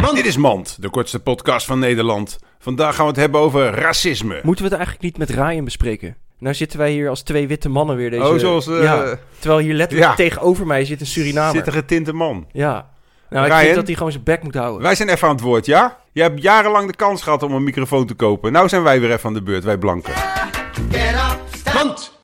Dit is Mand, de kortste podcast van Nederland. Vandaag gaan we het hebben over racisme. Moeten we het eigenlijk niet met Ryan bespreken? Nou zitten wij hier als twee witte mannen weer deze... Oh, zoals, eh, ja, terwijl hier letterlijk ja. tegenover mij zit een Surinamer. Zit een getinte man. Ja. Nou, ik vind dat hij gewoon zijn bek moet houden. Wij zijn even aan het woord, ja? Je hebt jarenlang de kans gehad om een microfoon te kopen. Nou zijn wij weer even aan de beurt, wij blanken. Mand.